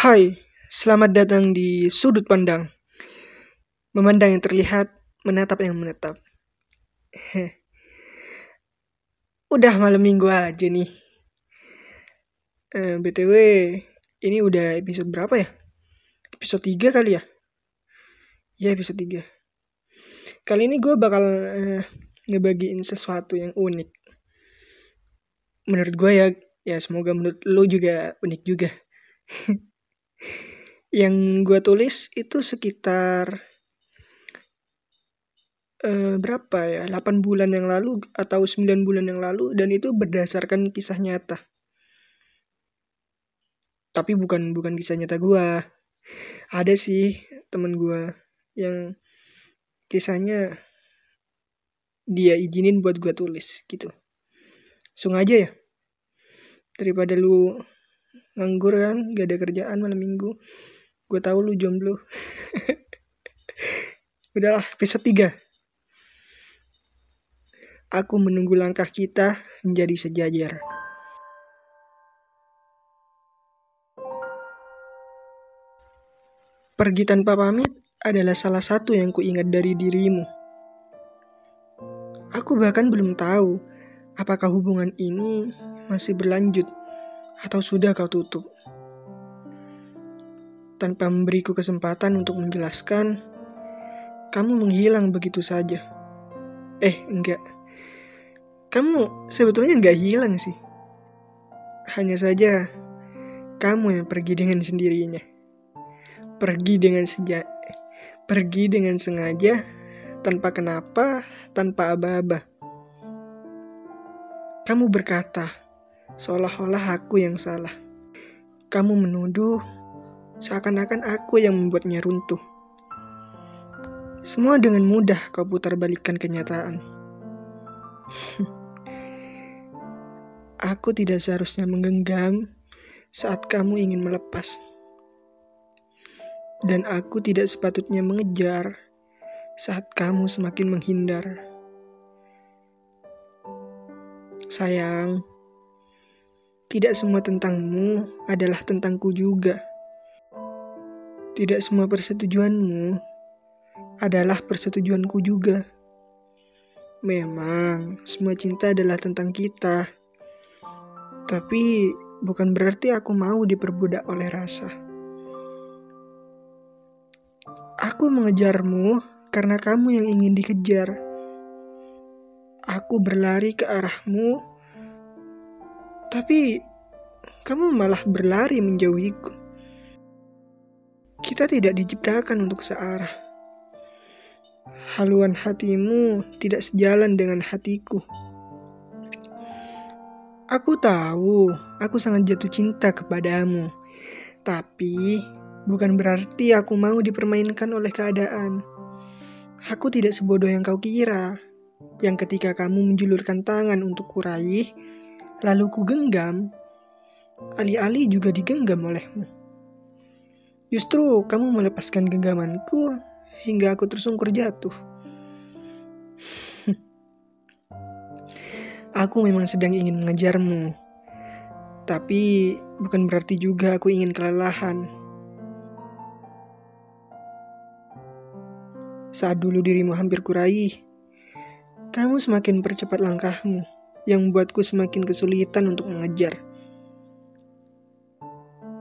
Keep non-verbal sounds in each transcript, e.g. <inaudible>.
Hai, selamat datang di Sudut Pandang. Memandang yang terlihat, menatap yang menetap. <laughs> Udah malam minggu aja nih. Eh, BTW, ini udah episode berapa ya? Episode 3 kali ya? Ya, episode 3. Kali ini gue bakal eh, ngebagiin sesuatu yang unik. Menurut gue ya, ya semoga menurut lo juga unik juga. <laughs> yang gue tulis itu sekitar uh, berapa ya 8 bulan yang lalu atau 9 bulan yang lalu dan itu berdasarkan kisah nyata. Tapi bukan bukan kisah nyata gue ada sih temen gue yang kisahnya dia izinin buat gue tulis gitu. Langsung aja ya? Daripada lu nganggur kan gak ada kerjaan malam minggu. Gue tahu lu jomblo. <laughs> Udahlah episode 3 aku menunggu langkah kita menjadi sejajar. Pergi tanpa pamit adalah salah satu yang kuingat dari dirimu. Aku bahkan belum tahu apakah hubungan ini masih berlanjut atau sudah kau tutup? Tanpa memberiku kesempatan untuk menjelaskan, kamu menghilang begitu saja. Eh, enggak. Kamu sebetulnya enggak hilang sih. Hanya saja, kamu yang pergi dengan sendirinya. Pergi dengan senja pergi dengan sengaja, tanpa kenapa, tanpa aba-aba. Kamu berkata, seolah-olah aku yang salah. Kamu menuduh seakan-akan aku yang membuatnya runtuh. Semua dengan mudah kau putar balikan kenyataan. <laughs> aku tidak seharusnya menggenggam saat kamu ingin melepas. Dan aku tidak sepatutnya mengejar saat kamu semakin menghindar. Sayang, tidak semua tentangmu adalah tentangku juga. Tidak semua persetujuanmu adalah persetujuanku juga. Memang, semua cinta adalah tentang kita. Tapi, bukan berarti aku mau diperbudak oleh rasa. Aku mengejarmu karena kamu yang ingin dikejar. Aku berlari ke arahmu tapi kamu malah berlari menjauhiku. Kita tidak diciptakan untuk searah. Haluan hatimu tidak sejalan dengan hatiku. Aku tahu, aku sangat jatuh cinta kepadamu. Tapi, bukan berarti aku mau dipermainkan oleh keadaan. Aku tidak sebodoh yang kau kira. Yang ketika kamu menjulurkan tangan untuk kuraih, lalu ku genggam, alih-alih juga digenggam olehmu. Justru kamu melepaskan genggamanku hingga aku tersungkur jatuh. <laughs> aku memang sedang ingin mengejarmu, tapi bukan berarti juga aku ingin kelelahan. Saat dulu dirimu hampir kuraih, kamu semakin percepat langkahmu yang membuatku semakin kesulitan untuk mengejar.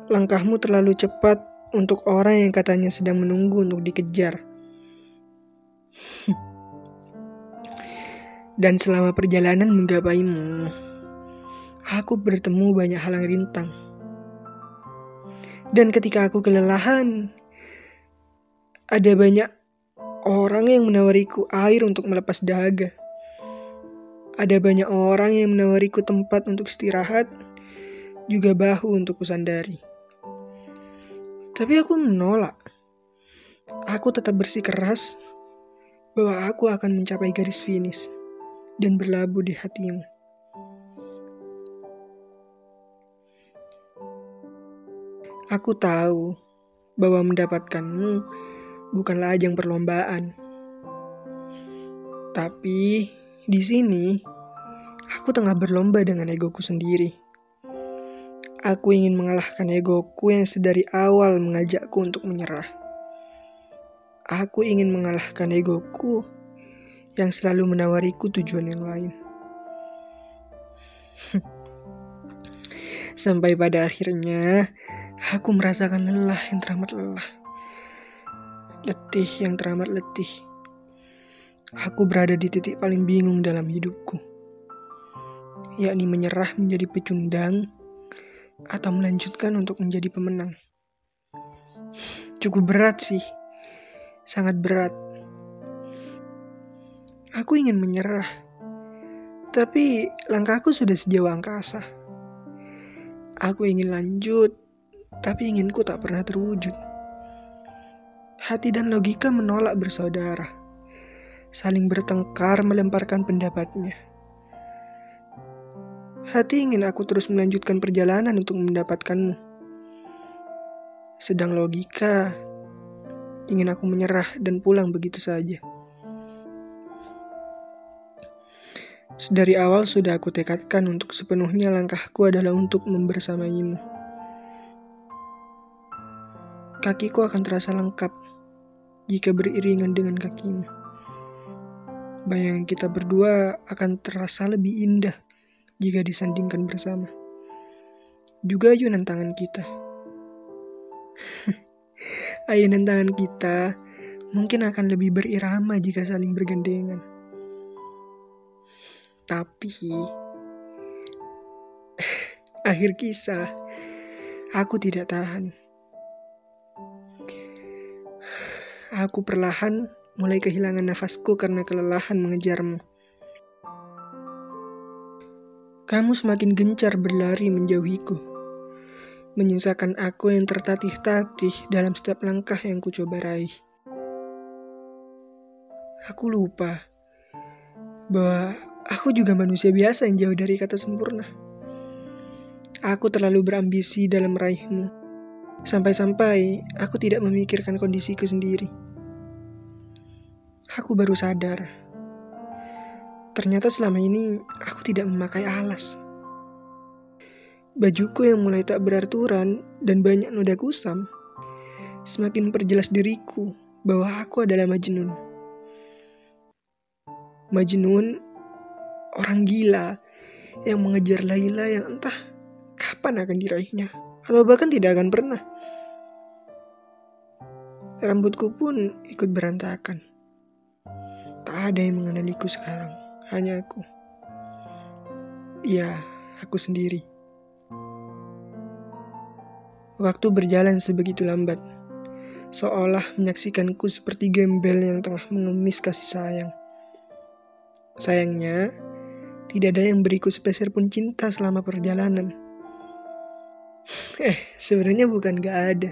Langkahmu terlalu cepat untuk orang yang katanya sedang menunggu untuk dikejar. <laughs> Dan selama perjalanan menggapaimu, aku bertemu banyak halang rintang. Dan ketika aku kelelahan, ada banyak orang yang menawariku air untuk melepas dahaga. Ada banyak orang yang menawariku tempat untuk istirahat, juga bahu untuk kusandari. Tapi aku menolak. Aku tetap bersikeras bahwa aku akan mencapai garis finish dan berlabuh di hatimu. Aku tahu bahwa mendapatkanmu bukanlah ajang perlombaan. Tapi di sini, aku tengah berlomba dengan egoku sendiri. Aku ingin mengalahkan egoku yang sedari awal mengajakku untuk menyerah. Aku ingin mengalahkan egoku yang selalu menawariku tujuan yang lain. <laughs> Sampai pada akhirnya, aku merasakan lelah yang teramat lelah. Letih yang teramat letih. Aku berada di titik paling bingung dalam hidupku. Yakni menyerah menjadi pecundang atau melanjutkan untuk menjadi pemenang. Cukup berat sih, sangat berat. Aku ingin menyerah, tapi langkahku sudah sejauh angkasa. Aku ingin lanjut, tapi inginku tak pernah terwujud. Hati dan logika menolak bersaudara, saling bertengkar melemparkan pendapatnya. Hati ingin aku terus melanjutkan perjalanan untuk mendapatkanmu. Sedang logika ingin aku menyerah dan pulang begitu saja. Sedari awal sudah aku tekadkan untuk sepenuhnya langkahku adalah untuk membersamaimu. Kakiku akan terasa lengkap jika beriringan dengan kakimu. Bayangan kita berdua akan terasa lebih indah jika disandingkan bersama. Juga ayunan tangan kita. <laughs> ayunan tangan kita mungkin akan lebih berirama jika saling bergandengan. Tapi <laughs> akhir kisah aku tidak tahan. Aku perlahan mulai kehilangan nafasku karena kelelahan mengejarmu. Kamu semakin gencar berlari menjauhiku, menyisakan aku yang tertatih-tatih dalam setiap langkah yang ku coba raih. Aku lupa bahwa aku juga manusia biasa yang jauh dari kata sempurna. Aku terlalu berambisi dalam meraihmu, sampai-sampai aku tidak memikirkan kondisiku sendiri. Aku baru sadar Ternyata selama ini aku tidak memakai alas. Bajuku yang mulai tak beraturan dan banyak noda kusam semakin perjelas diriku bahwa aku adalah Majnun. Majnun, orang gila yang mengejar Laila yang entah kapan akan diraihnya atau bahkan tidak akan pernah. Rambutku pun ikut berantakan. Tak ada yang mengenaliku sekarang hanya aku. Iya, aku sendiri. Waktu berjalan sebegitu lambat, seolah menyaksikanku seperti gembel yang tengah mengemis kasih sayang. Sayangnya, tidak ada yang beriku sepeser pun cinta selama perjalanan. Eh, sebenarnya bukan gak ada.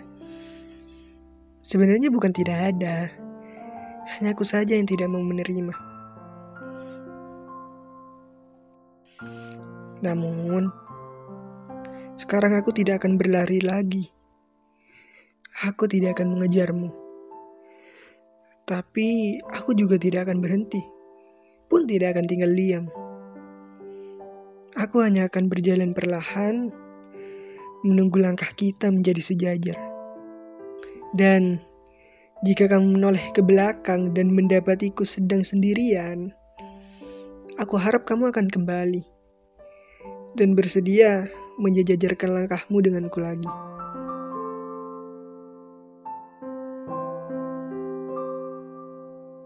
Sebenarnya bukan tidak ada. Hanya aku saja yang tidak mau menerima. Namun, sekarang aku tidak akan berlari lagi. Aku tidak akan mengejarmu. Tapi aku juga tidak akan berhenti, pun tidak akan tinggal diam. Aku hanya akan berjalan perlahan, menunggu langkah kita menjadi sejajar. Dan jika kamu menoleh ke belakang dan mendapatiku sedang sendirian, aku harap kamu akan kembali dan bersedia menjajajarkan langkahmu denganku lagi.